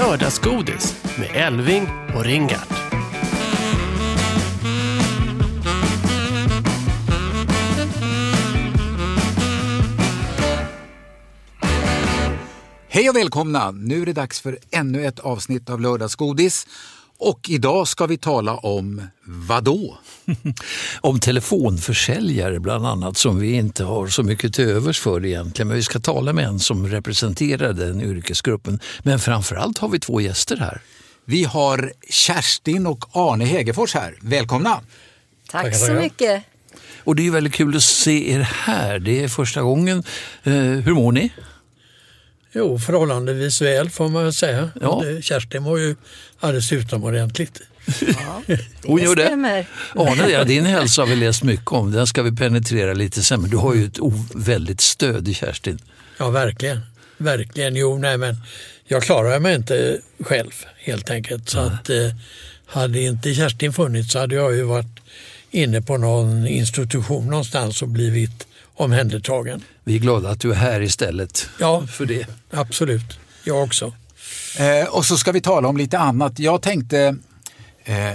Lördagsgodis med Elving och Ringart. Hej och välkomna! Nu är det dags för ännu ett avsnitt av Lördagsgodis. Och idag ska vi tala om vadå? om telefonförsäljare bland annat som vi inte har så mycket till övers för egentligen. Men vi ska tala med en som representerar den yrkesgruppen. Men framförallt har vi två gäster här. Vi har Kerstin och Arne Hägerfors här. Välkomna! Tack så mycket! Och det är väldigt kul att se er här. Det är första gången. Eh, hur mår ni? Jo, förhållandevis väl får man väl säga. Ja. Kerstin mår ju alldeles utomordentligt. Ja, Hon gör det. Arne, ja, din hälsa har vi läst mycket om. Den ska vi penetrera lite sen. Men du har ju ett väldigt stöd i Kerstin. Ja, verkligen. Verkligen. Jo, nej men jag klarar mig inte själv helt enkelt. Så att, eh, hade inte Kerstin funnits så hade jag ju varit inne på någon institution någonstans och blivit omhändertagen. Vi är glada att du är här istället ja, för det. Absolut, jag också. Eh, och så ska vi tala om lite annat. Jag tänkte, eh,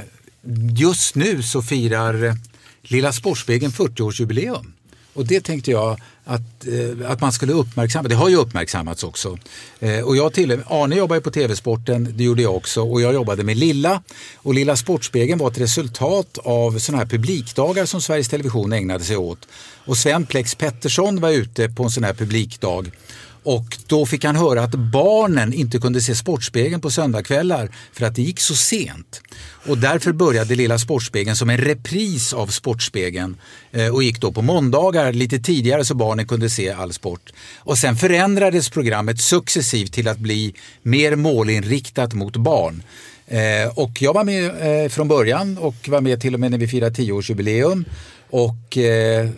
just nu så firar Lilla Sportspegeln 40-årsjubileum. Och det tänkte jag att, eh, att man skulle uppmärksamma. Det har ju uppmärksammats också. Eh, och jag till, Arne jobbar ju på TV-sporten, det gjorde jag också. Och jag jobbade med Lilla. Och Lilla Sportspegeln var ett resultat av sådana här publikdagar som Sveriges Television ägnade sig åt. Och Sven Plex Pettersson var ute på en sån här publikdag och då fick han höra att barnen inte kunde se Sportspegeln på söndagskvällar för att det gick så sent. Och därför började Lilla Sportspegeln som en repris av Sportspegeln eh, och gick då på måndagar lite tidigare så barnen kunde se all sport. Och sen förändrades programmet successivt till att bli mer målinriktat mot barn. Eh, och jag var med eh, från början och var med till och med när vi firade tioårsjubileum och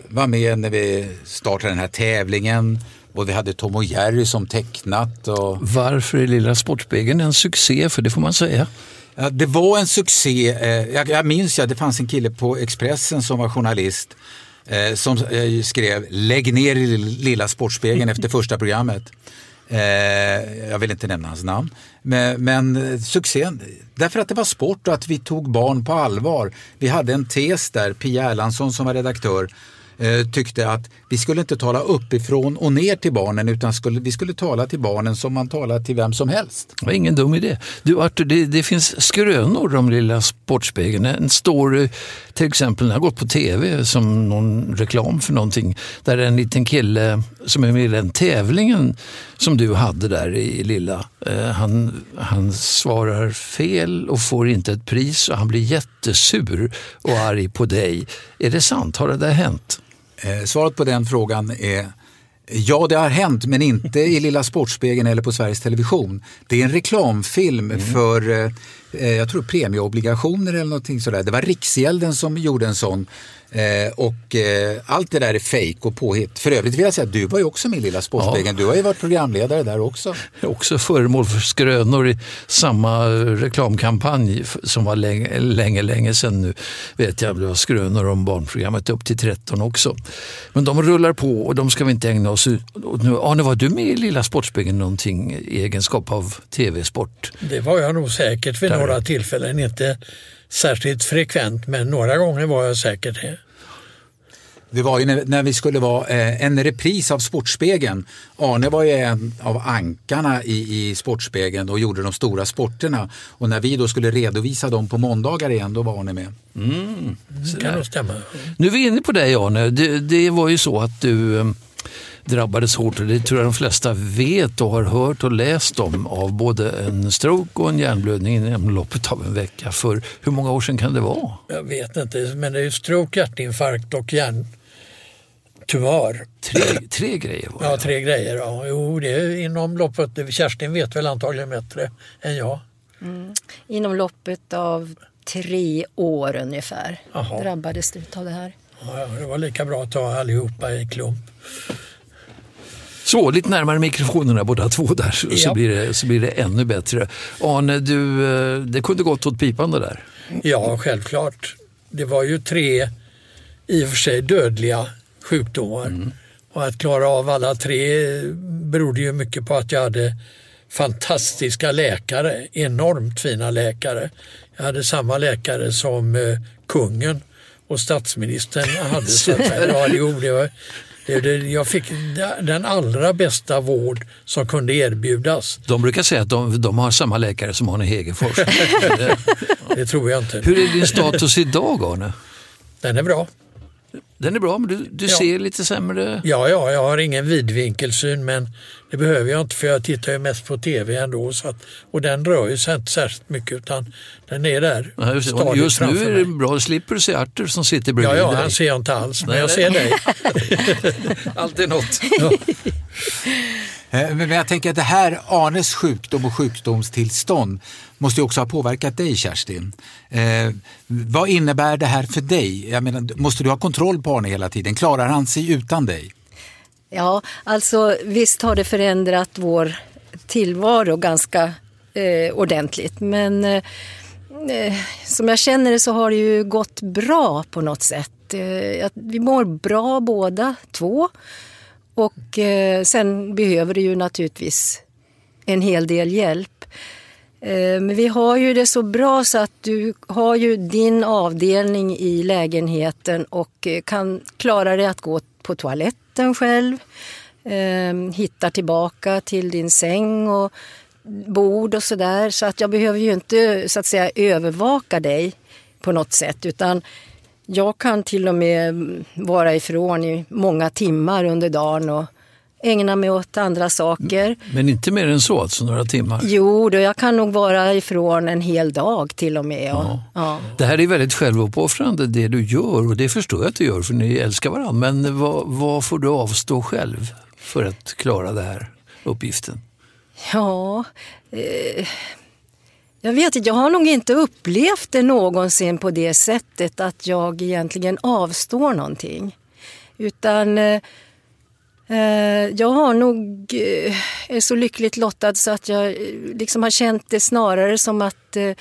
var med när vi startade den här tävlingen och vi hade Tom och Jerry som tecknat. Och... Varför är Lilla Sportspegeln en succé? För det får man säga. Ja, det var en succé. Eh, jag, jag minns att det fanns en kille på Expressen som var journalist eh, som eh, skrev lägg ner Lilla Sportspegeln efter första programmet. Eh, jag vill inte nämna hans namn. Men, men eh, succén, därför att det var sport och att vi tog barn på allvar. Vi hade en tes där, Pia Erlandsson som var redaktör Eh, tyckte att vi skulle inte tala uppifrån och ner till barnen utan skulle, vi skulle tala till barnen som man talar till vem som helst. Det var ingen dum idé. Du Arthur, det, det finns skrönor om Lilla Sportspegeln. En story eh, till exempel, den har gått på tv som någon reklam för någonting, där en liten kille som är med i den tävlingen som du hade där i Lilla, eh, han, han svarar fel och får inte ett pris och han blir jättesur och arg på dig. Är det sant? Har det där hänt? Eh, svaret på den frågan är Ja, det har hänt, men inte i Lilla Sportspegeln eller på Sveriges Television. Det är en reklamfilm mm. för, eh, jag tror premieobligationer eller någonting sådär. Det var Riksgälden som gjorde en sån Eh, och eh, allt det där är fejk och påhitt. För övrigt vill jag säga att du var ju också med i Lilla Sportspegeln. Ja. Du har ju varit programledare där också. Också föremål för skrönor i samma reklamkampanj som var länge, länge, länge sedan nu. Vet jag, det var skrönor om barnprogrammet upp till 13 också. Men de rullar på och de ska vi inte ägna oss åt nu. Arne, var du med i Lilla Sportspegeln någonting i egenskap av tv-sport? Det var jag nog säkert vid. Några tillfällen. Inte särskilt frekvent men några gånger var jag säkert det. Det var ju när, när vi skulle vara eh, en repris av Sportspegeln. Arne var ju en av ankarna i, i Sportspegeln och gjorde de stora sporterna. Och när vi då skulle redovisa dem på måndagar igen, då var Arne med. Mm. Det kan nog stämma. Nu är vi inne på dig Arne. Det, det var ju så att du eh, drabbades hårt och det tror jag de flesta vet och har hört och läst om av både en stroke och en hjärnblödning inom loppet av en vecka. För hur många år sedan kan det vara? Jag vet inte, men det är ju stroke, hjärtinfarkt och hjärntumör. Tre, tre grejer var det. Ja, tre grejer. Ja. Jo, det är inom loppet. Kerstin vet väl antagligen bättre än jag. Mm. Inom loppet av tre år ungefär Jaha. drabbades du av det här. Ja, det var lika bra att ta allihopa i klump. Så, lite närmare mikrofonerna båda två där så, så, Ja. blir, det, så blir det ännu bättre. Arne, du, eh, det kunde gått åt pipan det där. Ja, självklart. Det var ju tre i och för sig dödliga sjukdomar. Och att klara av alla tre berodde ju mycket på att jag hade fantastiska läkare, enormt fina läkare. Jag hade samma läkare som eh, kungen och statsministern hade. Så att, ja, jo, det var, jag fick den allra bästa vård som kunde erbjudas. De brukar säga att de, de har samma läkare som Arne Hegerfors. Det tror jag inte. Hur är din status idag Arne? Den är bra. Den är bra, men du, du Ja. ser lite sämre. Ja, ja, jag har ingen vidvinkelsyn men det behöver jag inte för jag tittar ju mest på tv ändå. Så att, och den rör ju sig inte särskilt mycket utan den är där Ja, just, just nu är det mig. bra, då slipper du se Arthur som sitter bredvid Ja, ja, dig. han ser jag inte alls men Nej, jag nej. ser dig. Alltid något. Eh, Men jag tänker att det här, Arnes sjukdom och sjukdomstillstånd, måste ju också ha påverkat dig Kerstin. Eh, vad innebär det här för dig? Jag menar, måste du ha kontroll på Arne hela tiden? Klarar han sig utan dig? Ja, alltså visst har det förändrat vår tillvaro ganska eh, ordentligt. Men eh, eh som jag känner det så har det ju gått bra på något sätt. Eh, vi mår bra båda två. Och eh, sen behöver det ju naturligtvis en hel del hjälp. Eh, men vi har ju det så bra så att du har ju din avdelning i lägenheten och eh, kan klara dig att gå på toaletten själv. Eh, Hittar tillbaka till din säng och bord och sådär. Så att jag behöver ju inte så att säga övervaka dig på något sätt utan jag kan till och med vara ifrån i många timmar under dagen och ägna mig åt andra saker. Men inte mer än så, alltså några timmar. Jo, då jag kan nog vara ifrån en hel dag till och med. Och, ja. Det här är väldigt självuppoffrande det du gör och det förstår jag att du gör för ni älskar varandra. Men vad, vad får du avstå själv för att klara den här uppgiften? Ja, eh, jag vet inte, jag har nog inte upplevt det någonsin på det sättet att jag egentligen avstår någonting. Utan eh, jag har nog, eh, är så lyckligt lottad så att jag eh, liksom har känt det snarare som att eh,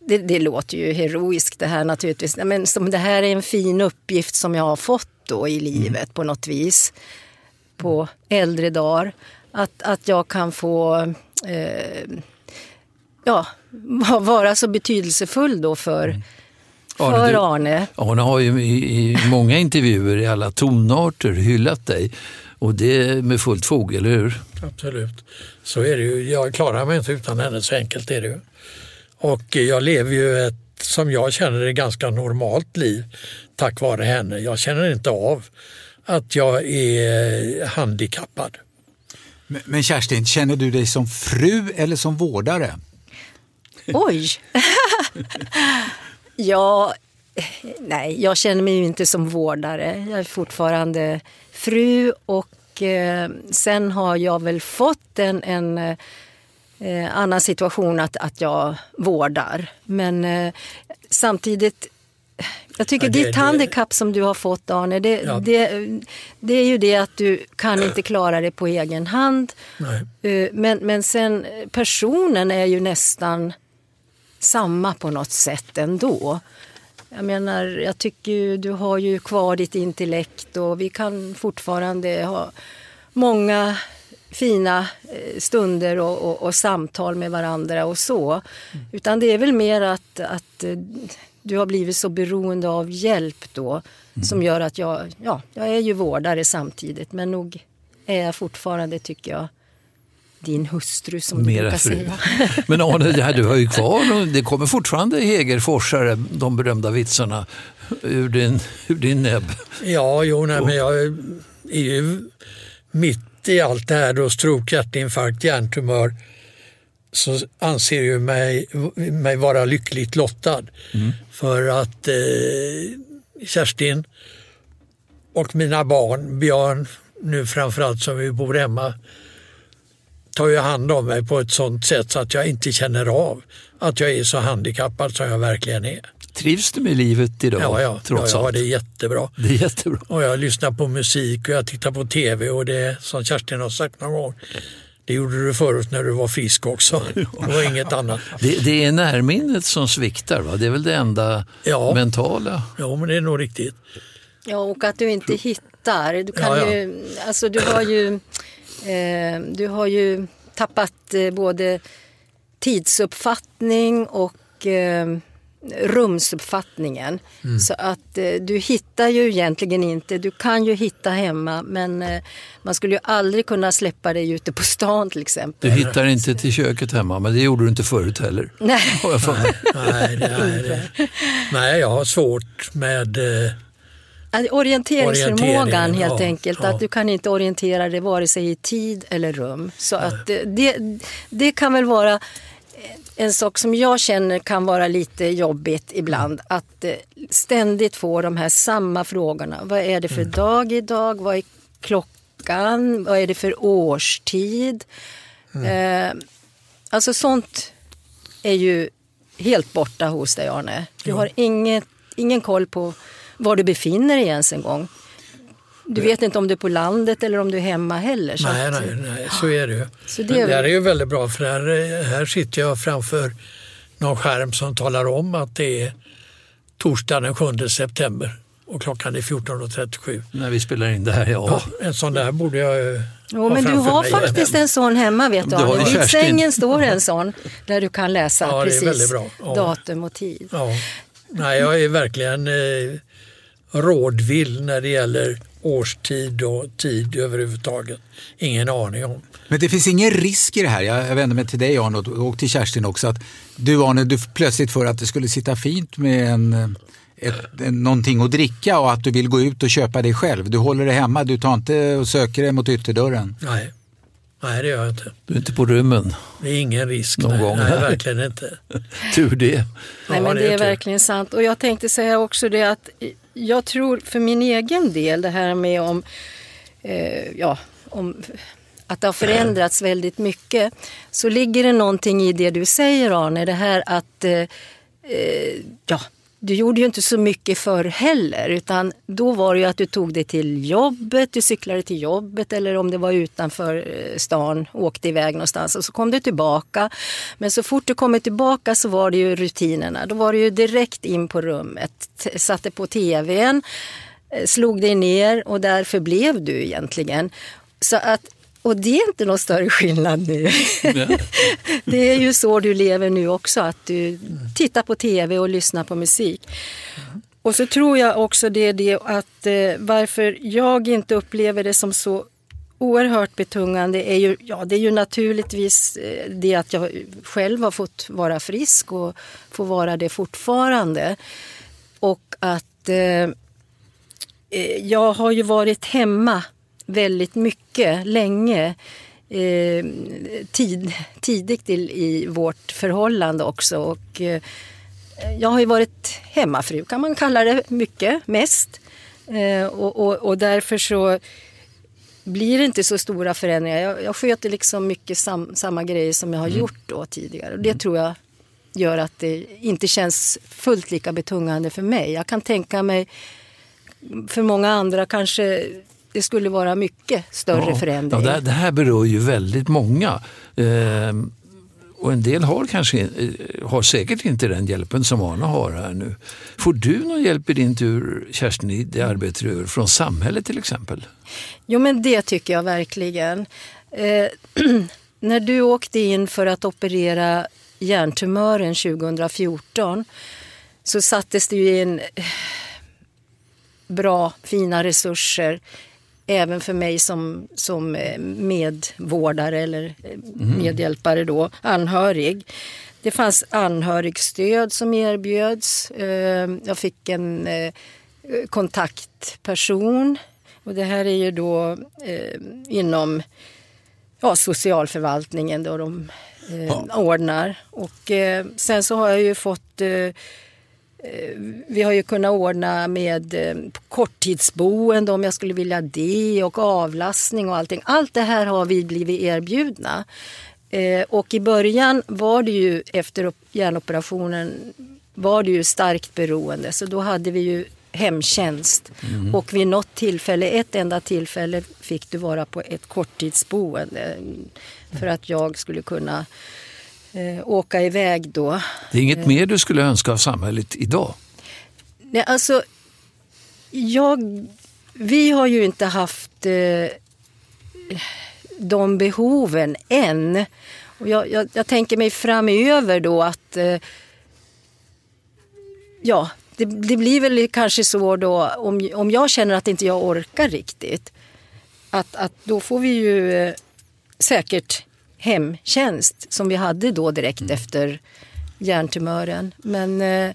det, det låter ju heroiskt det här naturligtvis, men som det här är en fin uppgift som jag har fått då i livet på något vis på äldre dagar. Att, att jag kan få eh, ja, vara så betydelsefull då för, Arne, för du- Arne. Arne har ju i, i många intervjuer i alla tonarter hyllat dig och det med fullt fog, eller hur? Absolut. Så är det ju. Jag klarar mig inte utan henne, så enkelt är det ju. Och jag lever ju ett, som jag känner det, ganska normalt liv tack vare henne. Jag känner inte av att jag är handikappad. Men- Men Kerstin, känner du dig som fru eller som vårdare? Oj! ja, nej, jag känner mig ju inte som vårdare. Jag är fortfarande fru och eh, sen har jag väl fått en, en eh, annan situation att, att jag vårdar. Men eh, samtidigt jag tycker Ja, det- ditt det- handikapp som du har fått Arne, det, Ja. det, det är ju det att du kan inte klara det på egen hand. Nej. Eh, Men, men sen personen är ju nästan samma på något sätt ändå. Jag menar, jag tycker ju, du har ju kvar ditt intellekt och vi kan fortfarande ha många fina eh, stunder och, och, och, samtal med varandra och så. Mm. Utan det är väl mer att, att eh, du har blivit så beroende av hjälp då mm. som gör att jag, ja, jag är ju vårdare samtidigt men nog är jag fortfarande, tycker jag, din hustru som Mera du brukar fru. säga. Men Arne, det här, du har ju kvar, det kommer fortfarande Hegerforsare, de berömda vitsarna, ur din, ur din näbb. Ja, jo, nej, men jag är ju mitt i allt det här då, stroke, hjärtinfarkt, hjärntumör, så anser ju mig, mig vara lyckligt lottad. Mm. För att eh, Kerstin och mina barn, Björn nu framförallt som vi bor hemma, tar ju hand om mig på ett sånt sätt så att jag inte känner av att jag är så handikappad som jag verkligen är. Trivs du med livet idag? Ja, ja, trots ja, ja det är jättebra. Det är jättebra. Och jag lyssnar på musik och jag tittar på tv och det som Kerstin har sagt någon gång, det gjorde du förut när du var frisk också. Det var inget annat. Det, det är närminnet som sviktar, va? det är väl det enda ja. mentala? Ja, men det är nog riktigt. Ja, och att du inte hittar. Du, kan ja, ja. Ju, alltså, du, har ju, eh, du har ju tappat eh, både tidsuppfattning och eh, rumsuppfattningen. Mm. Så att eh, du hittar ju egentligen inte, du kan ju hitta hemma men eh, man skulle ju aldrig kunna släppa dig ute på stan till exempel. Du hittar inte till köket hemma men det gjorde du inte förut heller. Nej, nej, nej, det. nej, jag har svårt med Orienteringsförmågan helt ja, enkelt, ja. att du kan inte orientera dig vare sig i tid eller rum. Så att det, det kan väl vara en sak som jag känner kan vara lite jobbigt ibland. Att eh, ständigt få de här samma frågorna. Vad är det för mm. dag idag? Vad är klockan? Vad är det för årstid? Mm. Eh, alltså sånt är ju helt borta hos dig Arne. Du har inget, ingen koll på var du befinner dig ens en gång. Du vet inte om du är på landet eller om du är hemma heller. Så nej, nej, nej, så är det ju. Så det, är... det här är ju väldigt bra för här, här sitter jag framför någon skärm som talar om att det är torsdag den 7 september och klockan är 14.37. När vi spelar in det här, ja. ja en sån där borde jag Jo, men du har faktiskt en sån hemma vet du. du Vid sängen står en sån där du kan läsa ja, precis ja. datum och tid. Ja. Nej, jag är verkligen eh, rådvill när det gäller årstid och tid överhuvudtaget. Ingen aning om. Men det finns ingen risk i det här, jag, vänder mig till dig Arne och till Kerstin också, att du Arne, du plötsligt för att det skulle sitta fint med en ett, någonting att dricka och att du vill gå ut och köpa det själv. Du håller det hemma, du tar inte och söker det mot ytterdörren. Nej. Nej, det gör jag inte. Du är inte på rummen? Det är ingen risk. Någon nej, gång. nej, verkligen inte. Tur det. Nej, men det är, det är verkligen sant. Och jag tänkte säga också det att jag tror för min egen del det här med om, eh, ja, om att det har förändrats väldigt mycket så ligger det någonting i det du säger Arne, det här att eh, eh ja, du gjorde ju inte så mycket förr heller utan då var det ju att du tog dig till jobbet, du cyklade till jobbet eller om det var utanför eh, stan, åkte iväg någonstans och så kom du tillbaka. Men så fort du kom tillbaka så var det ju rutinerna. Då var du ju direkt in på rummet, satte på tvn, eh, slog dig ner och därför blev du egentligen. Så att och det är inte någon större skillnad nu. det är ju så du lever nu också, att du tittar på tv och lyssnar på musik. Och så tror jag också det är det att eh, varför jag inte upplever det som så oerhört betungande är ju, ja, det är ju naturligtvis eh, det att jag själv har fått vara frisk och får vara det fortfarande. Och att eh, eh jag har ju varit hemma väldigt mycket, länge. Eh, tid, tidigt i, i vårt förhållande också. Och, eh, jag har ju varit hemmafru kan man kalla det mycket, mest. Eh, och, och, och, därför så blir det inte så stora förändringar. Jag, jag sköter liksom mycket sam, samma grejer som jag har mm. gjort då tidigare. Och det tror jag gör att det inte känns fullt lika betungande för mig. Jag kan tänka mig för många andra kanske det skulle vara mycket större ja, förändring. Ja, det, det, här berör ju väldigt många. Eh, och en del har, kanske, eh, har säkert inte den hjälpen som Arne har här nu. Får du någon hjälp i din tur, Kerstin, i det arbete du gör från samhället till exempel? Jo, men det tycker jag verkligen. Eh, när du åkte in för att operera hjärntumören 2014 så sattes det ju in eh, bra, fina resurser även för mig som, som eh, medvårdare eller eh, medhjälpare då, anhörig. Det fanns anhörigstöd som erbjöds. Eh, Jag fick en kontaktperson och det här är ju då inom ja, socialförvaltningen då de eh, ordnar. Och eh, sen så har jag ju fått eh, vi har ju kunnat ordna med eh, korttidsboende om jag skulle vilja det och avlastning och allting. Allt det här har vi blivit erbjudna. Eh, och i början var det ju efter hjärnoperationen var det ju starkt beroende så då hade vi ju hemtjänst. Mm. Och vid något tillfälle, ett enda tillfälle, fick du vara på ett korttidsboende för att jag skulle kunna eh, åka iväg då. Det är inget eh. mer du skulle önska av samhället idag? Nej, alltså, jag, vi har ju inte haft eh, de behoven än. Och jag, jag, jag, tänker mig framöver då att eh, ja, det, det, blir väl kanske så då om, om jag känner att inte jag orkar riktigt. Att, att då får vi ju eh, säkert hemtjänst som vi hade då direkt mm. efter hjärntumören. Men eh,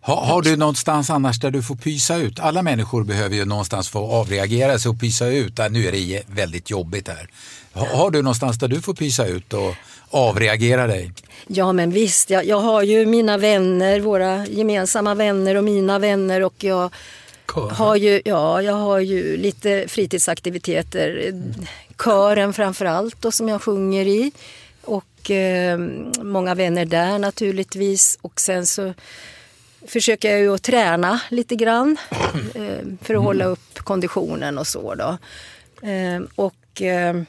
har, har, du någonstans annars där du får pysa ut? Alla människor behöver ju någonstans få avreagera sig och pysa ut. Nu är det väldigt jobbigt här. Har, har du någonstans där du får pysa ut och avreagera dig? Ja men visst, jag, jag har ju mina vänner, våra gemensamma vänner och mina vänner och jag har ju, ja, jag har ju lite fritidsaktiviteter. Kören framför allt då, som jag sjunger i. Och eh, många vänner där naturligtvis. Och sen så försöker jag ju att träna lite grann eh, för att mm. hålla upp konditionen och så. Då. Eh, och eh,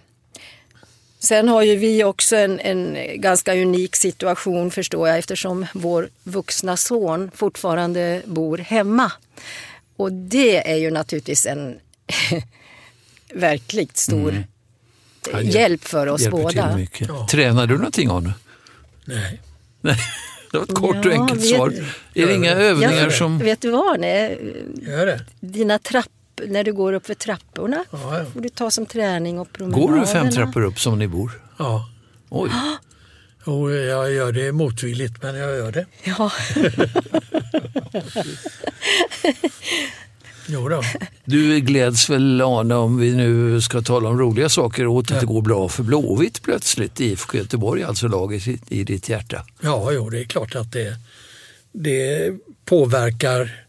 Sen har ju vi också en, en, ganska unik situation förstår jag eftersom vår vuxna son fortfarande bor hemma. Och det är ju naturligtvis en verkligt stor mm. hjälp för oss båda. Ja. Tränar du någonting Arne? Nej. Det var ett kort ja, och enkelt vet, svar. Är det inga övningar som... Vet du vad Arne? Gör det. Dina trapp, när du går upp för trapporna ja, ja. får du ta som träning och promenaderna. Går du fem trappor upp som ni bor? Ja. Oj. Jo, jag gör det motvilligt, men jag gör det. Ja. jo då. Du gläds väl Arne om vi nu ska tala om roliga saker åt att det går bra för Blåvitt plötsligt, IFK Göteborg, alltså laget i, ditt hjärta? Ja, jo, det är klart att det, det påverkar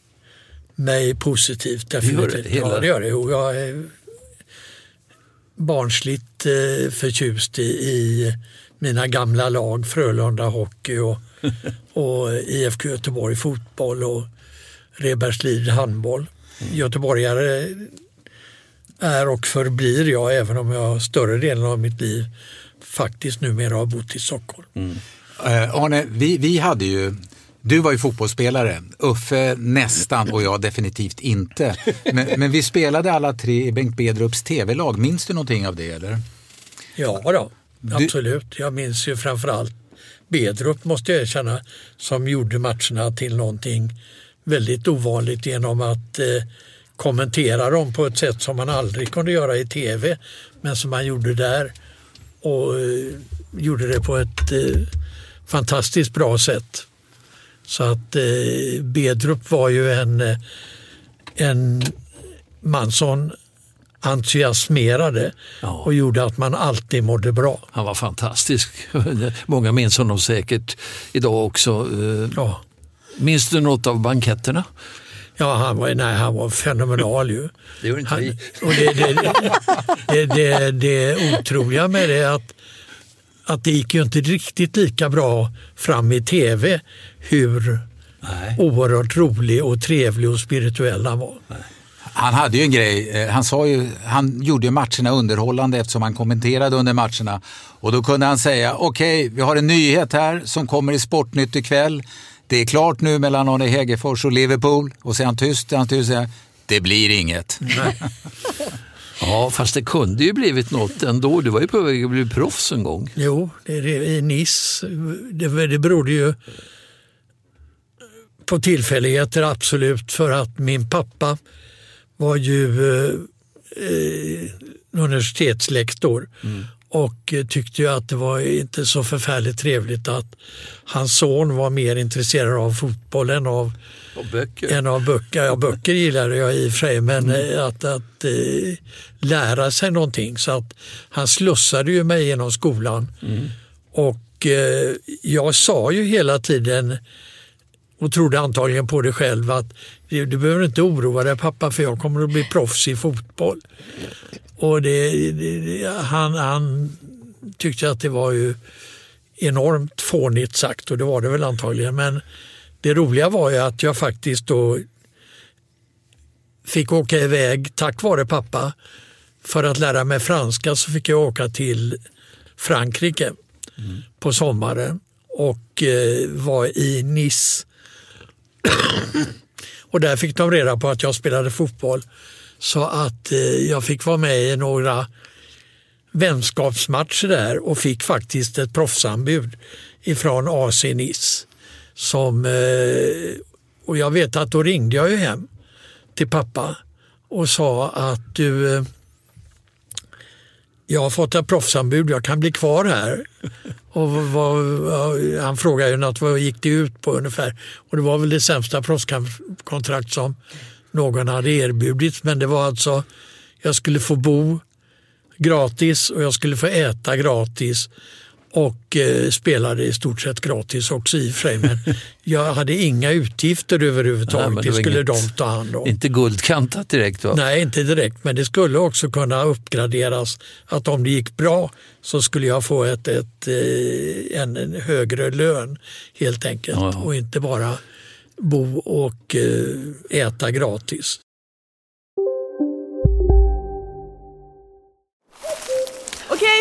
mig positivt. Definitivt. Det gör det, hela... Ja, det gör det. Jo, jag är barnsligt eh, förtjust i, i mina gamla lag, Frölunda Hockey och, och IFK Göteborg fotboll och Rebergslid handboll. Göteborgare är och förblir jag även om jag större delen av mitt liv faktiskt numera har bott i Stockholm. Mm. Eh, Arne, vi, vi hade ju du var ju fotbollsspelare, Uffe nästan och jag definitivt inte. Men, men vi spelade alla tre i Bengt Bedrups tv-lag. Minns du någonting av det eller? Ja då, absolut. Jag minns ju framförallt Bedrup måste jag erkänna som gjorde matcherna till någonting väldigt ovanligt genom att eh, kommentera dem på ett sätt som man aldrig kunde göra i tv men som man gjorde där och eh, gjorde det på ett eh, fantastiskt bra sätt. Så att eh, Bedrup var ju en, eh, en man som entusiasmerade ja. och gjorde att man alltid mådde bra. Han var fantastisk. Många minns honom säkert idag också. Eh, ja. Minns du något av banketterna? Ja, han var, nej, han var fenomenal ju. Det gjorde inte han, vi. Och det, det, det, det, det otroliga med det är att, att det gick ju inte riktigt lika bra fram i tv hur nej. oerhört rolig och trevlig och spirituell han var. Nej. Han hade ju en grej, eh, han, sa ju, han gjorde ju matcherna underhållande eftersom han kommenterade under matcherna. Och då kunde han säga, okej, okay, vi har en nyhet här som kommer i Sportnytt ikväll. Det är klart nu mellan Arne Hegerfors och Liverpool. Och så är han tyst, är han tyst säger det blir inget. Ja, fast det kunde ju blivit något ändå. Du var ju på väg att bli proffs en gång. Jo, det, det, i Nice. Det, det berodde ju på tillfälligheter absolut för att min pappa var ju eh, eh universitetslektor mm. och tyckte ju att det var inte så förfärligt trevligt att hans son var mer intresserad av fotboll än av och böcker. En av böcker. Ja, böcker gillar jag i och för sig, men mm. Eh, att, att eh, lära sig någonting. Så att han slussade ju mig genom skolan. Mm. Och eh, jag sa ju hela tiden och trodde antagligen på det själv att du, behöver inte oroa dig pappa för jag kommer att bli proffs i fotboll. Och det, det, han, han tyckte att det var ju enormt fånigt sagt och det var det väl antagligen. Men det roliga var ju att jag faktiskt då fick åka iväg tack vare pappa. För att lära mig franska så fick jag åka till Frankrike mm. på sommaren och eh, var i Nice. och där fick de reda på att jag spelade fotboll. Så att eh, jag fick vara med i några vänskapsmatcher där och fick faktiskt ett proffsanbud ifrån AC Nice. Som, eh, och jag vet att då ringde jag ju hem till pappa och sa att du, eh, jag har fått ett proffsanbud, jag kan bli kvar här. Och vad, han frågade ju något, vad gick det ut på ungefär? Och det var väl det sämsta proffskontrakt som någon hade erbjudits. Men det var alltså, jag skulle få bo gratis och jag skulle få äta gratis och eh, spelade i stort sett gratis också i och för sig. Men jag hade inga utgifter överhuvudtaget. Nej, det, det skulle inget, de ta hand om. Inte guldkantat direkt va? Nej, inte direkt. Men det skulle också kunna uppgraderas. Att om det gick bra så skulle jag få ett, ett, eh, en, en högre lön helt enkelt. Ja. Och inte bara bo och eh, äta gratis.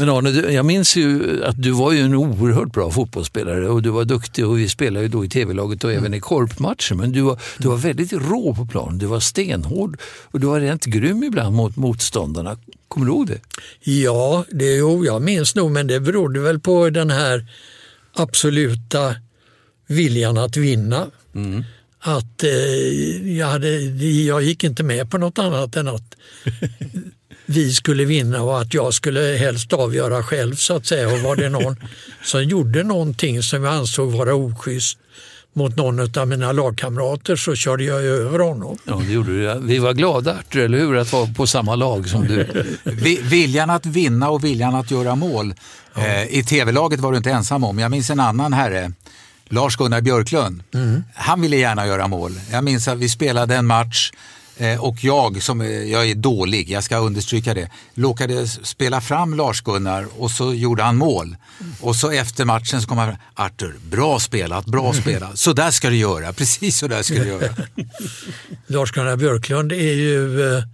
Men Arne, jag minns ju att du var ju en oerhört bra fotbollsspelare och du var duktig och vi spelade ju då i tv-laget och mm. även i korpmatcher. Men du var, du var väldigt rå på plan, du var stenhård och du var rent grym ibland mot motståndarna. Kommer du ihåg det? Ja, det, jo, jag minns nog, men det berodde väl på den här absoluta viljan att vinna. Mm. Att eh, jag, hade, jag gick inte med på något annat än att vi skulle vinna och att jag skulle helst avgöra själv så att säga. Och var det någon som gjorde någonting som jag ansåg vara oschysst mot någon av mina lagkamrater så körde jag över honom. Ja, det gjorde du. Vi var glada, Artur, eller hur, att vara på samma lag som du. viljan att vinna och viljan att göra mål. Ja. Eh, I tv-laget var du inte ensam om. Jag minns en annan herre, Lars-Gunnar Björklund. Mm. Han ville gärna göra mål. Jag minns att vi spelade en match och jag, som jag är dålig, jag ska understryka det, råkade spela fram Lars-Gunnar och så gjorde han mål. Och så efter matchen så kom han Artur, bra spelat, bra spelat. Så där ska du göra, precis så där ska du göra. Lars-Gunnar Björklund är ju eh,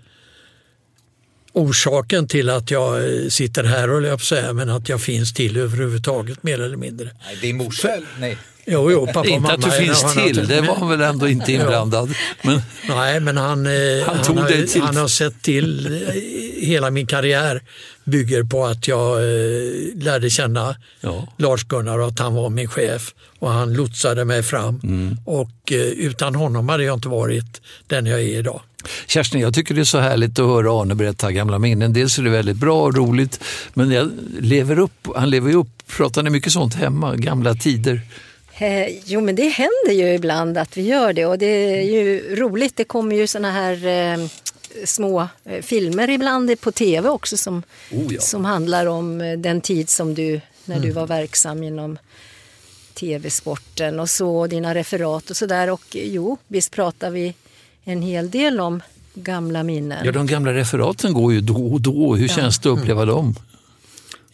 orsaken till att jag eh, sitter här, och jag säga, men att jag finns till överhuvudtaget mer eller mindre. Nej, din morsa? Nej. Jo, jo, pappa inte att du finns till, det var han väl ändå inte inblandad. Men, Nej, men han, eh, han, han, har, han, har, sett till, eh, hela min karriär bygger på att jag eh, lärde känna ja. Lars-Gunnar och att han var min chef och han lotsade mig fram. Mm. Och eh, utan honom hade jag inte varit den jag är idag. Kerstin, jag tycker det är så härligt att höra Arne berätta gamla minnen. Dels är det väldigt bra och roligt, men jag lever upp, han lever ju upp. Pratar ni mycket sånt hemma, gamla tider? Eh, jo, men det händer ju ibland att vi gör det och det är ju roligt. Det kommer ju såna här eh, små eh, filmer ibland på tv också som, Oh ja. som handlar om eh, den tid som du, när du Mm. var verksam inom tv-sporten och så, dina referat och sådär. Och eh, jo, visst pratar vi en hel del om gamla minnen. Ja, de gamla referaten går ju då och då. Hur Ja. känns det att uppleva dem?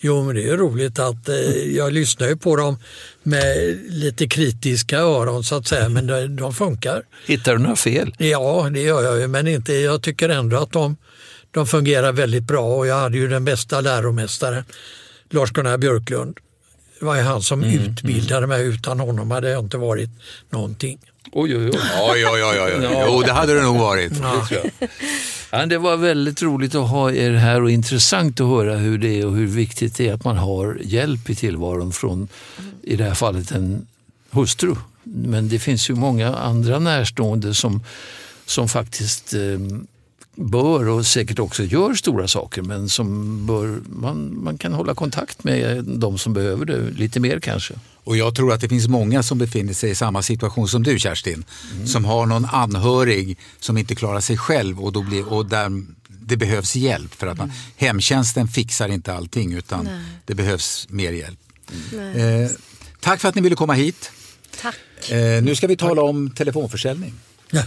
Jo, men det är roligt att eh, jag lyssnar ju på dem med lite kritiska öron så att säga, men de, de funkar. Hittar du några fel? Ja, det gör jag ju, men inte, jag tycker ändå att de, de fungerar väldigt bra och jag hade ju den bästa läromästaren, Lars-Gunnar Björklund. Det var ju han som utbildade mig, utan honom hade jag inte varit någonting. Oj, oj, oj. Oj, oj, oj, oj. Jo, det hade det nog varit. Ja. Ja, det var väldigt roligt att ha er här och intressant att höra hur det är och hur viktigt det är att man har hjälp i tillvaron från, i det här fallet, en hustru. Men det finns ju många andra närstående som, som faktiskt eh, bör och säkert också gör stora saker men som bör, man, man kan hålla kontakt med de som behöver det lite mer kanske. Och jag tror att det finns många som befinner sig i samma situation som du Kerstin. Som har någon anhörig som inte klarar sig själv och, då blir, och där det behövs hjälp. För att man, Hemtjänsten fixar inte allting utan Nej. det behövs mer hjälp. Nej. Eh, tack för att ni ville komma hit. Tack. Eh, nu ska vi tala om telefonförsäljning. Ja,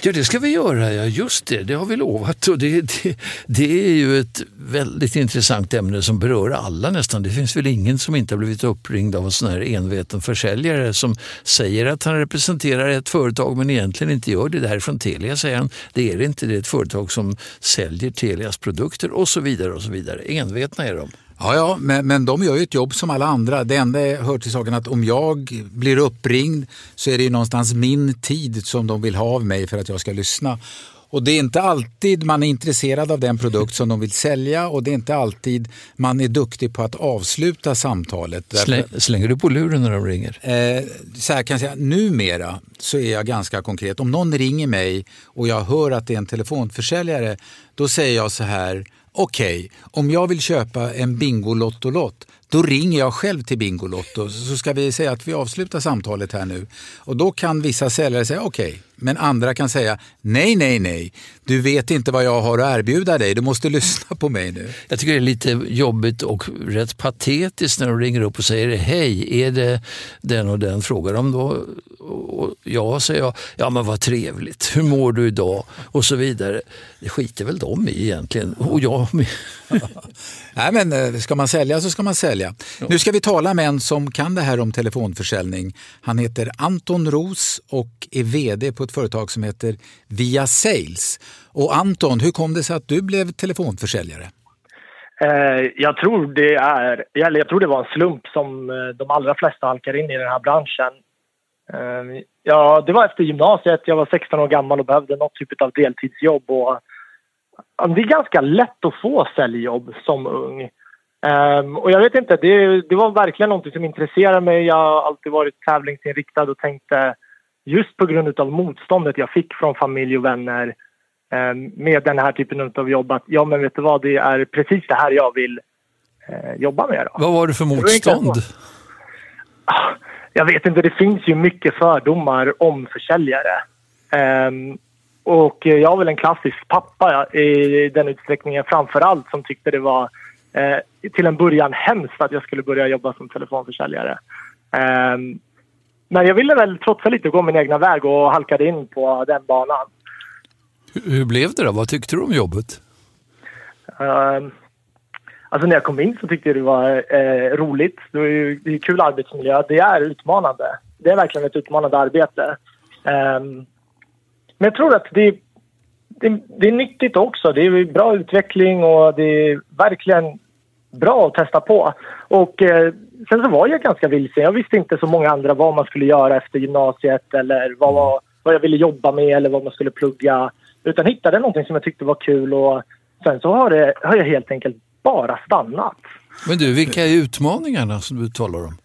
Ja, det ska vi göra. Ja, just det, det har vi lovat. Och det, det, det är ju ett väldigt intressant ämne som berör alla nästan. Det finns väl ingen som inte har blivit uppringd av en sån här enveten försäljare som säger att han representerar ett företag men egentligen inte gör det. Det här är från Telia, säger han. Det är det inte. Det är ett företag som säljer Telias produkter och så vidare. och så vidare. Envetna är de. Ja, ja men, men de gör ju ett jobb som alla andra. Det enda hör till saken att om jag blir uppringd så är det ju någonstans min tid som de vill ha av mig för att jag ska lyssna. Och det är inte alltid man är intresserad av den produkt som de vill sälja och det är inte alltid man är duktig på att avsluta samtalet. Släng, slänger du på luren när de ringer? Eh, så här kan jag säga, numera så är jag ganska konkret. Om någon ringer mig och jag hör att det är en telefonförsäljare, då säger jag så här, okej, om jag vill köpa en Bingolotto-lott, då ringer jag själv till Bingolotto så ska vi säga att vi avslutar samtalet här nu. Och då kan vissa säljare säga okej, men andra kan säga nej, nej, nej, du vet inte vad jag har att erbjuda dig, du måste lyssna på mig nu. Jag tycker det är lite jobbigt och rätt patetiskt när de ringer upp och säger hej, är det den och den? Frågar de då och ja, säger jag, ja men vad trevligt, hur mår du idag? Och så vidare. Det skiter väl de i egentligen. Och jag med. Nej, men eh, ska man sälja så ska man sälja. Nu ska vi tala med en som kan det här om telefonförsäljning. Han heter Anton Ros och är VD på ett företag som heter Via Sales. Och Anton, hur kom det sig att du blev telefonförsäljare? Eh, jag tror det är, eller jag tror det var en slump som eh, de allra flesta halkar in i den här branschen. Eh, ja, det var efter gymnasiet, jag var 16 år gammal och behövde något typ av deltidsjobb. Och, det är ganska lätt att få säljjobb som ung. Ehm, och jag vet inte, det, det var verkligen något som intresserade mig. Jag har alltid varit tävlingsinriktad och tänkte just på grund av motståndet jag fick från familj och vänner eh, med den här typen av jobb att ja men vet du vad, det är precis det här jag vill eh, jobba med. Då. Vad var det för var motstånd? Jag vet inte, det finns ju mycket fördomar om försäljare. Ehm, och jag har väl en klassisk pappa i den utsträckningen framför allt som tyckte det var eh, till en början hemskt att jag skulle börja jobba som telefonförsäljare. Ehm, men jag ville väl trotsa lite och gå min egna väg och halkade in på den banan. Hur- Hur blev det då? Vad tyckte du om jobbet? Ehm, alltså när jag kom in så tyckte jag det var eh, roligt. Det är ju det är kul arbetsmiljö. Det är utmanande. Det är verkligen ett utmanande arbete. Ehm, men jag tror att det, det, det är nyttigt också. Det är bra utveckling och det är verkligen bra att testa på. Och eh, sen så var jag ganska vilsen. Jag visste inte så många andra vad man skulle göra efter gymnasiet eller vad, var- vad jag ville jobba med eller vad man skulle plugga. Utan hittade någonting som jag tyckte var kul och sen så har, det, har jag helt enkelt bara stannat. Men du, vilka är utmaningarna som du talar om?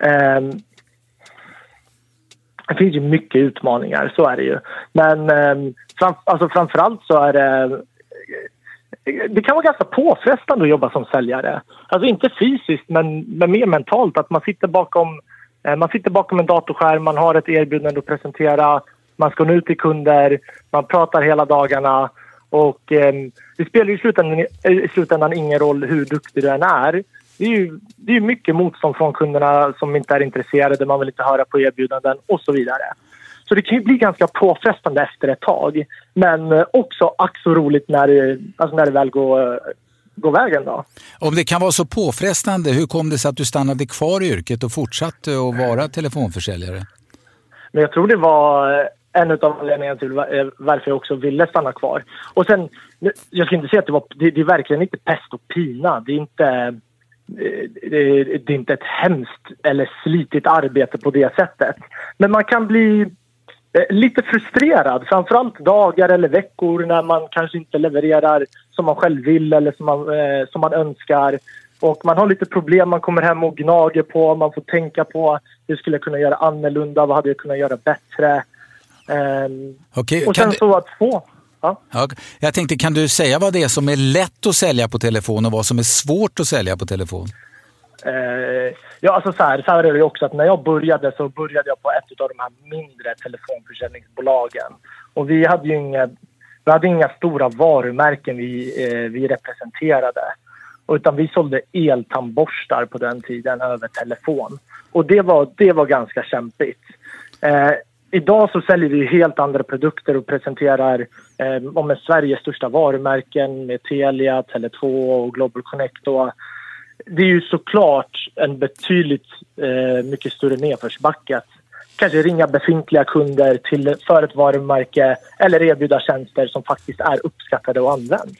Ehm, det finns ju mycket utmaningar, så är det ju. Men eh, fram, alltså framförallt så är det... Det kan vara ganska påfrestande att jobba som säljare. Alltså inte fysiskt, men, men mer mentalt. Att man sitter bakom eh, man sitter bakom en datorskärm, man har ett erbjudande att presentera, man ska nå ut till kunder, man pratar hela dagarna och eh, det spelar i slutändan, i slutändan ingen roll hur duktig du än är. Det är ju det är mycket motstånd från kunderna som inte är intresserade, man vill inte höra på erbjudanden och så vidare. Så det kan ju bli ganska påfrestande efter ett tag. Men eh, också ack så roligt när det, alltså när det väl går, går vägen. Då. Om det kan vara så påfrestande, hur kom det sig att du stannade kvar i yrket och fortsatte att vara telefonförsäljare? Men jag tror det var en av anledningarna till varför jag också ville stanna kvar. Och sen, jag ska inte säga att det var, det, det är verkligen inte pest och pina. Det är inte, eh, det är inte ett hemskt eller slitigt arbete på det sättet. Men man kan bli eh, lite frustrerad, framförallt dagar eller veckor när man kanske inte levererar som man själv vill eller som man, eh, som man önskar. Och man har lite problem, man kommer hem och gnager på, man får tänka på hur skulle jag kunna göra annorlunda, vad hade jag kunnat göra bättre? Um, okay, och sen du... så att få... Ja. Ja, jag tänkte, kan du säga vad det är som är lätt att sälja på telefon och vad som är svårt att sälja på telefon? Eh, ja, alltså så här, så här är det också att när jag började så började jag på ett av de här mindre telefonförsäljningsbolagen. Och vi hade ju inga, vi hade inga stora varumärken vi, eh, vi representerade. Utan vi sålde eltandborstar på den tiden över telefon. Och det var, det var ganska kämpigt. Eh, idag så säljer vi helt andra produkter och presenterar eh, om Sveriges största varumärken med Telia, Tele2 och Global Connect. Och det är ju såklart en betydligt eh, mycket större nedförsbacke att kanske ringa befintliga kunder till, för ett varumärke eller erbjuda tjänster som faktiskt är uppskattade och används.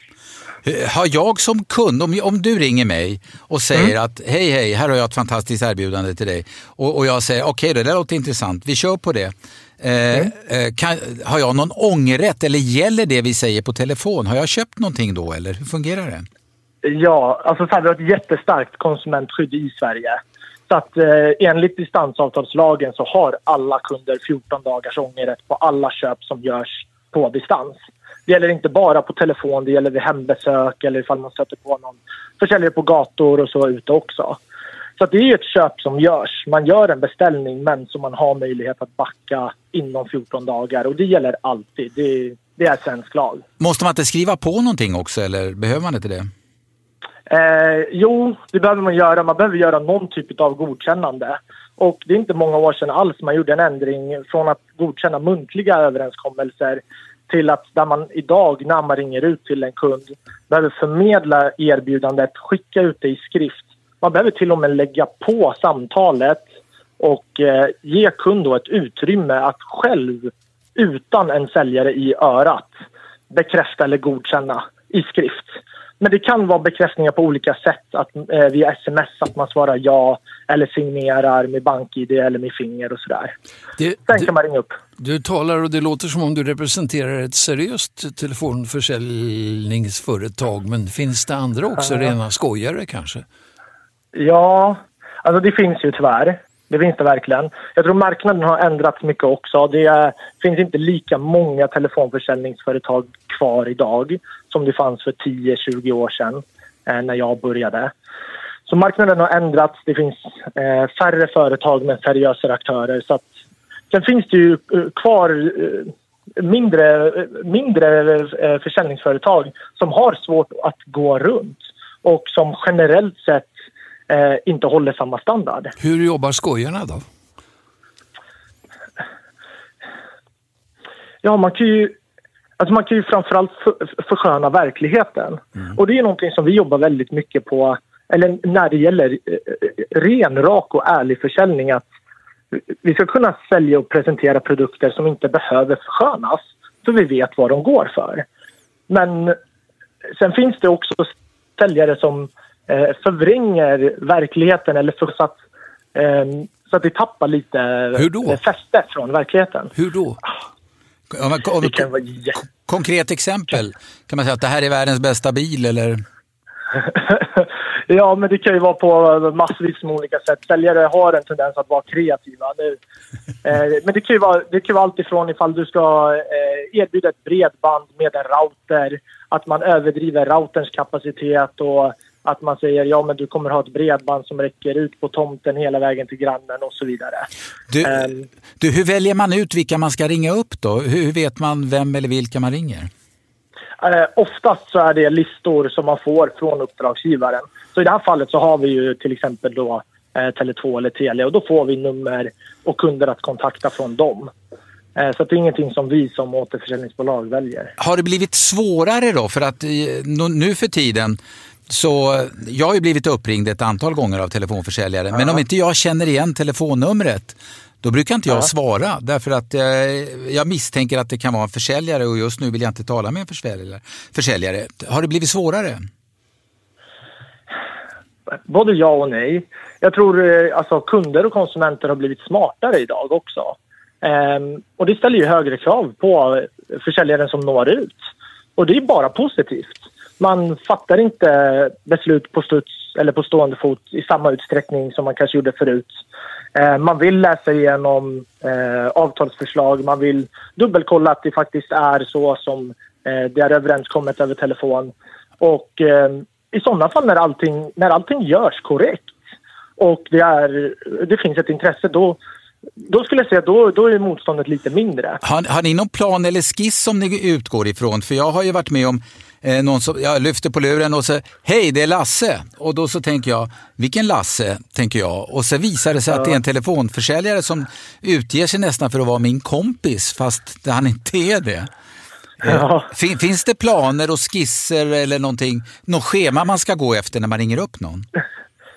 Eh, har jag som kund, om, om du ringer mig och säger mm. att hej hej, här har jag ett fantastiskt erbjudande till dig och, och jag säger okej okay, det där låter intressant, vi kör på det. Eh, mm. eh, kan, har jag någon ångerrätt eller gäller det vi säger på telefon? Har jag köpt någonting då eller hur fungerar det? Ja, alltså så här, vi har ett jättestarkt konsumentskydd i Sverige. Så att eh, enligt distansavtalslagen så har alla kunder 14 dagars ångerrätt på alla köp som görs på distans. Det gäller inte bara på telefon, det gäller vid hembesök eller ifall man stöter på någon försäljare på gator och så ute också. Så det är ett köp som görs. Man gör en beställning men som man har möjlighet att backa inom 14 dagar och det gäller alltid. Det, det är svensk lag. Måste man inte skriva på någonting också eller behöver man inte det? Eh, jo, det behöver man göra. Man behöver göra någon typ av godkännande. Och det är inte många år sedan alls man gjorde en ändring från att godkänna muntliga överenskommelser till att där man idag när man ringer ut till en kund behöver förmedla erbjudandet, skicka ut det i skrift. Man behöver till och med lägga på samtalet och eh, ge kund ett utrymme att själv utan en säljare i örat bekräfta eller godkänna i skrift. Men det kan vara bekräftningar på olika sätt. Att, eh, via sms, att man svarar ja eller signerar med bank-id eller med finger och sådär. Det, Sen kan man ringa upp. Du talar och det låter som om du representerar ett seriöst telefonförsäljningsföretag. Men finns det andra också, uh. rena skojare kanske? Ja, alltså det finns ju tyvärr. Det finns det verkligen. Jag tror marknaden har ändrats mycket också. Det finns inte lika många telefonförsäljningsföretag kvar idag som det fanns för 10-20 år sedan eh, när jag började. Så marknaden har ändrats. Det finns eh, färre företag med seriösare aktörer. Så att, sen finns det ju eh, kvar eh, mindre, eh, mindre eh, försäljningsföretag som har svårt att gå runt och som generellt sett eh, inte håller samma standard. Hur jobbar skojarna då? Ja, man kan ju, alltså man kan ju framförallt för, försköna verkligheten. Mm. Och det är någonting som vi jobbar väldigt mycket på, eller när det gäller eh, ren, rak och ärlig försäljning. Att vi ska kunna sälja och presentera produkter som inte behöver förskönas, så vi vet vad de går för. Men sen finns det också säljare som eh, förvränger verkligen eller så att, eh, så att vi tappar lite Hur då? fäste från verkligheten. Hur då? Om, om, det kan vara Konkret exempel, kan man säga att det här är världens bästa bil eller? Ja, men det kan ju vara på massvis med olika sätt. Säljare har en tendens att vara kreativa. Det, eh, men det kan ju vara, det kan vara allt ifrån ifall du ska eh, erbjuda ett bredband med en router, att man överdriver routerns kapacitet och att man säger ja men du kommer ha ett bredband som räcker ut på tomten hela vägen till grannen och så vidare. Du, um, du, hur väljer man ut vilka man ska ringa upp då? Hur, vet man vem eller vilka man ringer? Uh, oftast så är det listor som man får från uppdragsgivaren. Så i det här fallet så har vi ju till exempel då eh, Tele2 eller Telia och då får vi nummer och kunder att kontakta från dem. Eh, så det är ingenting som vi som återförsäljningsbolag väljer. Har det blivit svårare då? För att nu för tiden så jag har ju blivit uppringd ett antal gånger av telefonförsäljare, ja. men om inte jag känner igen telefonnumret då brukar inte jag ja. svara därför att eh, jag misstänker att det kan vara en försäljare och just nu vill jag inte tala med en försäljare. försäljare. Har det blivit svårare? Både ja och nej. Jag tror eh, alltså kunder och konsumenter har blivit smartare idag också. Ehm, och det ställer ju högre krav på försäljaren som når ut. Och det är bara positivt man fattar inte beslut på studs eller på stående fot i samma utsträckning som man kanske gjorde förut. Eh, man vill läsa igenom eh, avtalsförslag, man vill dubbelkolla att det faktiskt är så som eh, det är överenskommet över telefon. Och eh, i sådana fall när allting, när allting görs korrekt och det, är, det finns ett intresse, då, då skulle jag säga att då, då är motståndet lite mindre. Har, har ni någon plan eller skiss som ni utgår ifrån? För jag har ju varit med om eh, någon som, jag lyfter på luren och så, hej det är Lasse. Och då så tänker jag, vilken Lasse? tänker jag. Och så visar det sig ja. att det är en telefonförsäljare som utger sig nästan för att vara min kompis fast han inte är det. Eh, ja. Fin, finns det planer och skisser eller någonting, något schema man ska gå efter när man ringer upp någon?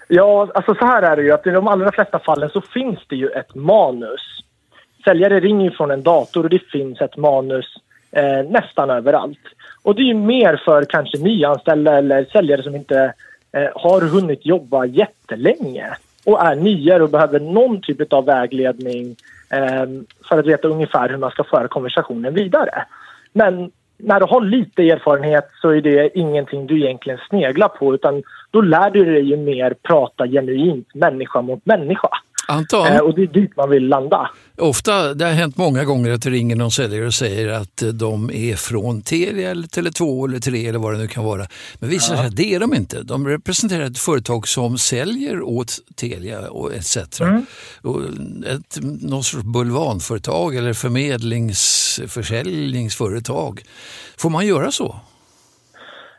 Ja, alltså så här är det ju att i de allra flesta fallen så finns det ju ett manus. Säljare ringer från en dator och det finns ett manus eh, nästan överallt. Och det är ju mer för kanske nyanställda eller säljare som inte eh, har hunnit jobba jättelänge och är nyare och behöver någon typ av vägledning eh, för att veta ungefär hur man ska föra konversationen vidare. Men när du har lite erfarenhet så är det ingenting du egentligen sneglar på utan då lär du dig ju mer prata genuint människa mot människa. Anton, eh, och det är dit man vill landa. Ofta, det har hänt många gånger att det ringer någon säljare och säger att de är från Telia eller Tele2 eller 3 eller vad det nu kan vara. Men visar sig ja. att det är de inte. De representerar ett företag som säljer åt Telia och etc. Mm. Och ett, någon sorts bulvanföretag eller förmedlingsförsäljningsföretag. Får man göra så?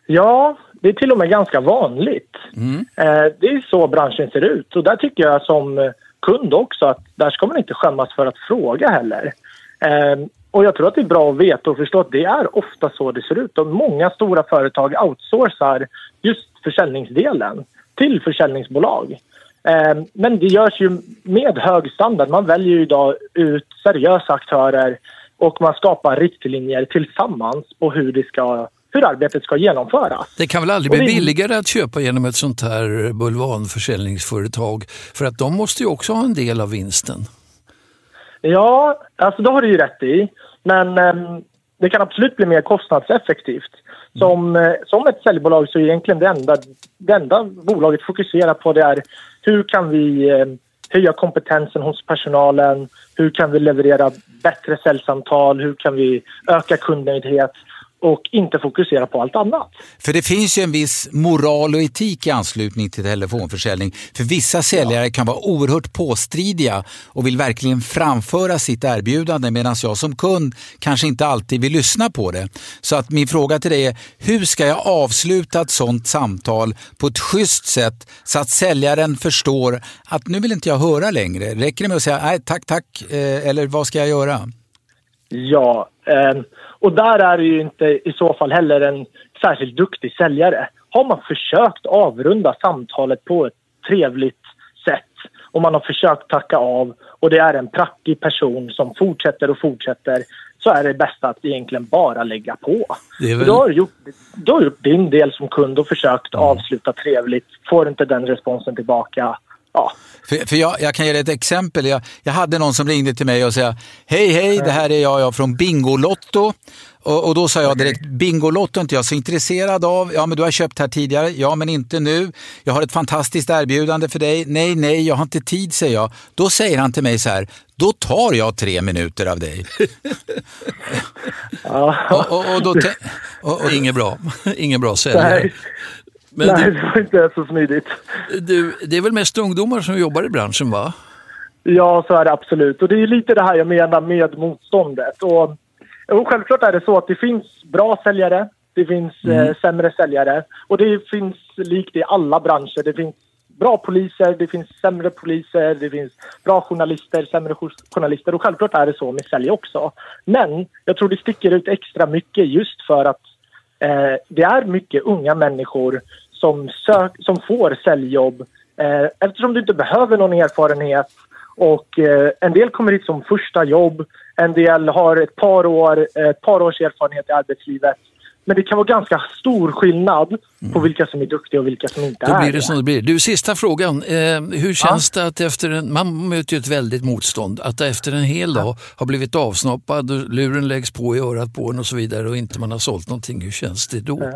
Ja, det är till och med ganska vanligt. Mm. Eh, det är så branschen ser ut och där tycker jag som kund också att där ska man inte skämmas för att fråga heller. Eh, och jag tror att det är bra att veta och förstå att det är ofta så det ser ut. Och många stora företag outsourcar just försäljningsdelen till försäljningsbolag. Eh, men det görs ju med hög standard. Man väljer ju idag ut seriösa aktörer och man skapar riktlinjer tillsammans på hur det ska hur arbetet ska genomföras. Det kan väl aldrig bli billigare att köpa genom ett sånt här bulvanförsäljningsföretag för att de måste ju också ha en del av vinsten. Ja, alltså det har du ju rätt i. Men eh, det kan absolut bli mer kostnadseffektivt. Som, mm. eh, som ett säljbolag så är egentligen det enda, det enda bolaget fokuserar på det är hur kan vi eh, höja kompetensen hos personalen? Hur kan vi leverera bättre säljsamtal? Hur kan vi öka kundnöjdhet? Och inte fokusera på allt annat. För det finns ju en viss moral och etik i anslutning till telefonförsäljning. För vissa säljare ja. kan vara oerhört påstridiga och vill verkligen framföra sitt erbjudande medan jag som kund kanske inte alltid vill lyssna på det. Så att min fråga till dig är, hur ska jag avsluta ett sådant samtal på ett schysst sätt så att säljaren förstår att nu vill inte jag höra längre. Räcker det med att säga nej tack tack eh, eller vad ska jag göra? Ja, eh, och där är det ju inte i så fall heller en särskilt duktig säljare. Har man försökt avrunda samtalet på ett trevligt sätt och man har försökt tacka av och det är en prackig person som fortsätter och fortsätter så är det bästa att egentligen bara lägga på. Väl... Du, har gjort, du har gjort din del som kund och försökt mm. avsluta trevligt. Får inte den responsen tillbaka, ja. För, för jag, jag kan ge dig ett exempel. Jag, jag hade någon som ringde till mig och sa Hej, hej, det här är jag, jag från Bingolotto. Och, och då sa jag direkt, Bingolotto är inte jag så intresserad av. Ja, men du har köpt här tidigare. Ja, men inte nu. Jag har ett fantastiskt erbjudande för dig. Nej, nej, jag har inte tid, säger jag. Då säger han till mig så här, då tar jag tre minuter av dig. Och, och, och då och, och, Inget bra. Ingen bra säljare. Men Nej, du, det var inte så smidigt. du, det är väl mest ungdomar som jobbar i branschen va? Ja, så är det absolut. Och det är lite det här jag menar med motståndet. Och, och självklart är det så att det finns bra säljare, det finns eh, sämre säljare och det finns likt i alla branscher. Det finns bra poliser, det finns sämre poliser, det finns bra journalister, sämre jour- journalister och självklart är det så med sälj också. Men jag tror det sticker ut extra mycket just för att eh, det är mycket unga människor som, sök, som får säljjobb eh, eftersom du inte behöver någon erfarenhet och eh, en del kommer hit som första jobb, en del har ett par, år, eh, ett par års erfarenhet i arbetslivet. Men det kan vara ganska stor skillnad på vilka som är duktiga och vilka som inte Då är blir det som det blir. Du, sista frågan. Eh, hur känns det att efter en, man möter ju ett väldigt motstånd, att efter en hel dag har blivit avsnoppad och luren läggs på i örat på en och så vidare och inte man har sålt någonting. Hur känns det då?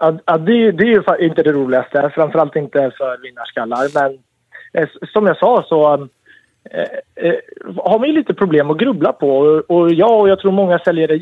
Ja, ja, det, det är ju inte det roligaste, framförallt inte för vinnarskallar. Men eh, som jag sa så eh, eh, har man ju lite problem att grubbla på. Och, jag och jag tror många säljare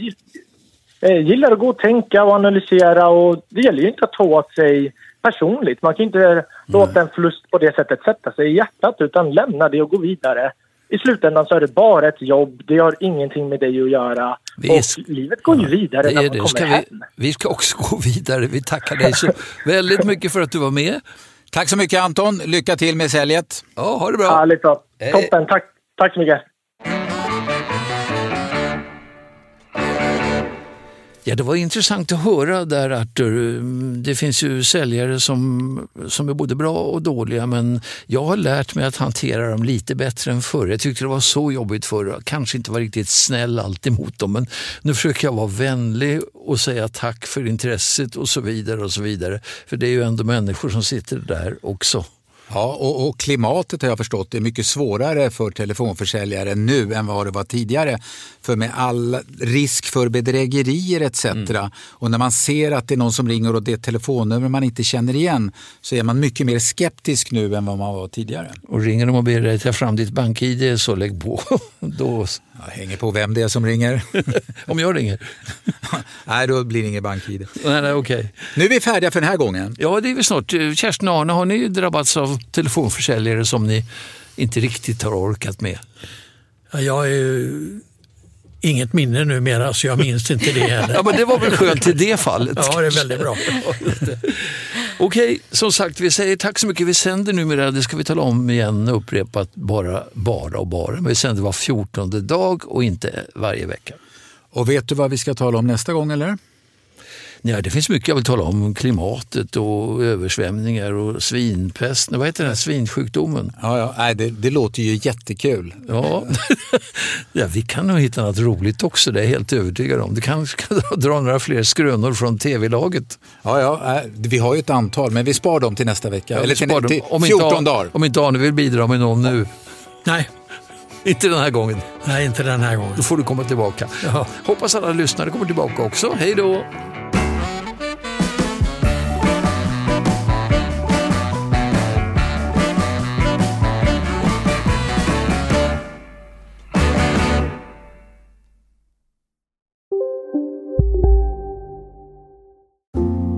gillar att gå och tänka och analysera. Och det gäller ju inte att ta åt sig personligt. Man kan inte låta en förlust på det sättet sätta sig i hjärtat utan lämna det och gå vidare. I slutändan så är det bara ett jobb, det har ingenting med dig att göra. Visst. Och livet går ju vidare Det när är man kommer Ska hem. vi, vi ska också gå vidare. Vi tackar dig så väldigt mycket för att du var med. Tack så mycket Anton, lycka till med säljet. Ja, ha det bra. Härligt bra. Toppen, tack, tack så mycket. Ja, det var intressant att höra där Arthur. Det finns ju säljare som, som är både bra och dåliga men jag har lärt mig att hantera dem lite bättre än förr. Jag tyckte det var så jobbigt förr. Kanske inte var riktigt snäll alltid mot dem men nu försöker jag vara vänlig och säga tack för intresset och så vidare och så vidare. För det är ju ändå människor som sitter där också. Ja, och, och klimatet har jag förstått är mycket svårare för telefonförsäljare nu än vad det var tidigare. För med all risk för bedrägerier etc. Och när man ser att det är någon som ringer och det är ett telefonnummer man inte känner igen så är man mycket mer skeptisk nu än vad man var tidigare. Och ringer de och ber dig ta fram ditt bank-id så lägg på. Då... Jag hänger på vem det är som ringer. Om jag ringer? nej, då blir det ingen bank-id. Nej, nej, okej. Nu är vi färdiga för den här gången. Ja, det är vi snart. Kerstin och Arne, har ni drabbats av telefonförsäljare som ni inte riktigt har orkat med? Ja, jag är ju inget minne numera så jag minns inte det heller. Ja, men det var väl skönt i det fallet. Ja, det är väldigt bra. Okej, som sagt, vi säger tack så mycket. Vi sänder numera, det ska vi tala om igen, upprepat, bara, bara och bara. Men vi sänder var fjortonde dag och inte varje vecka. Och vet du vad vi ska tala om nästa gång eller? Ja, det finns mycket jag vill tala om. Klimatet och översvämningar och svinpest. Vad heter den här svinsjukdomen? Ja, ja, nej, det, det låter ju jättekul. Ja. ja, vi kan nog hitta något roligt också, det är jag helt övertygad om. Du kanske kan dra några fler skrönor från tv-laget. Ja, ja, vi har ju ett antal, men vi spar dem till nästa vecka. Ja, eller till, dem. till Om 14 inte, dagar. Om inte Arne vill bidra med någon nu. Nej. Inte den här gången. Nej, inte den här gången. Då får du komma tillbaka. Ja. Hoppas alla lyssnare kommer tillbaka också. Hej då!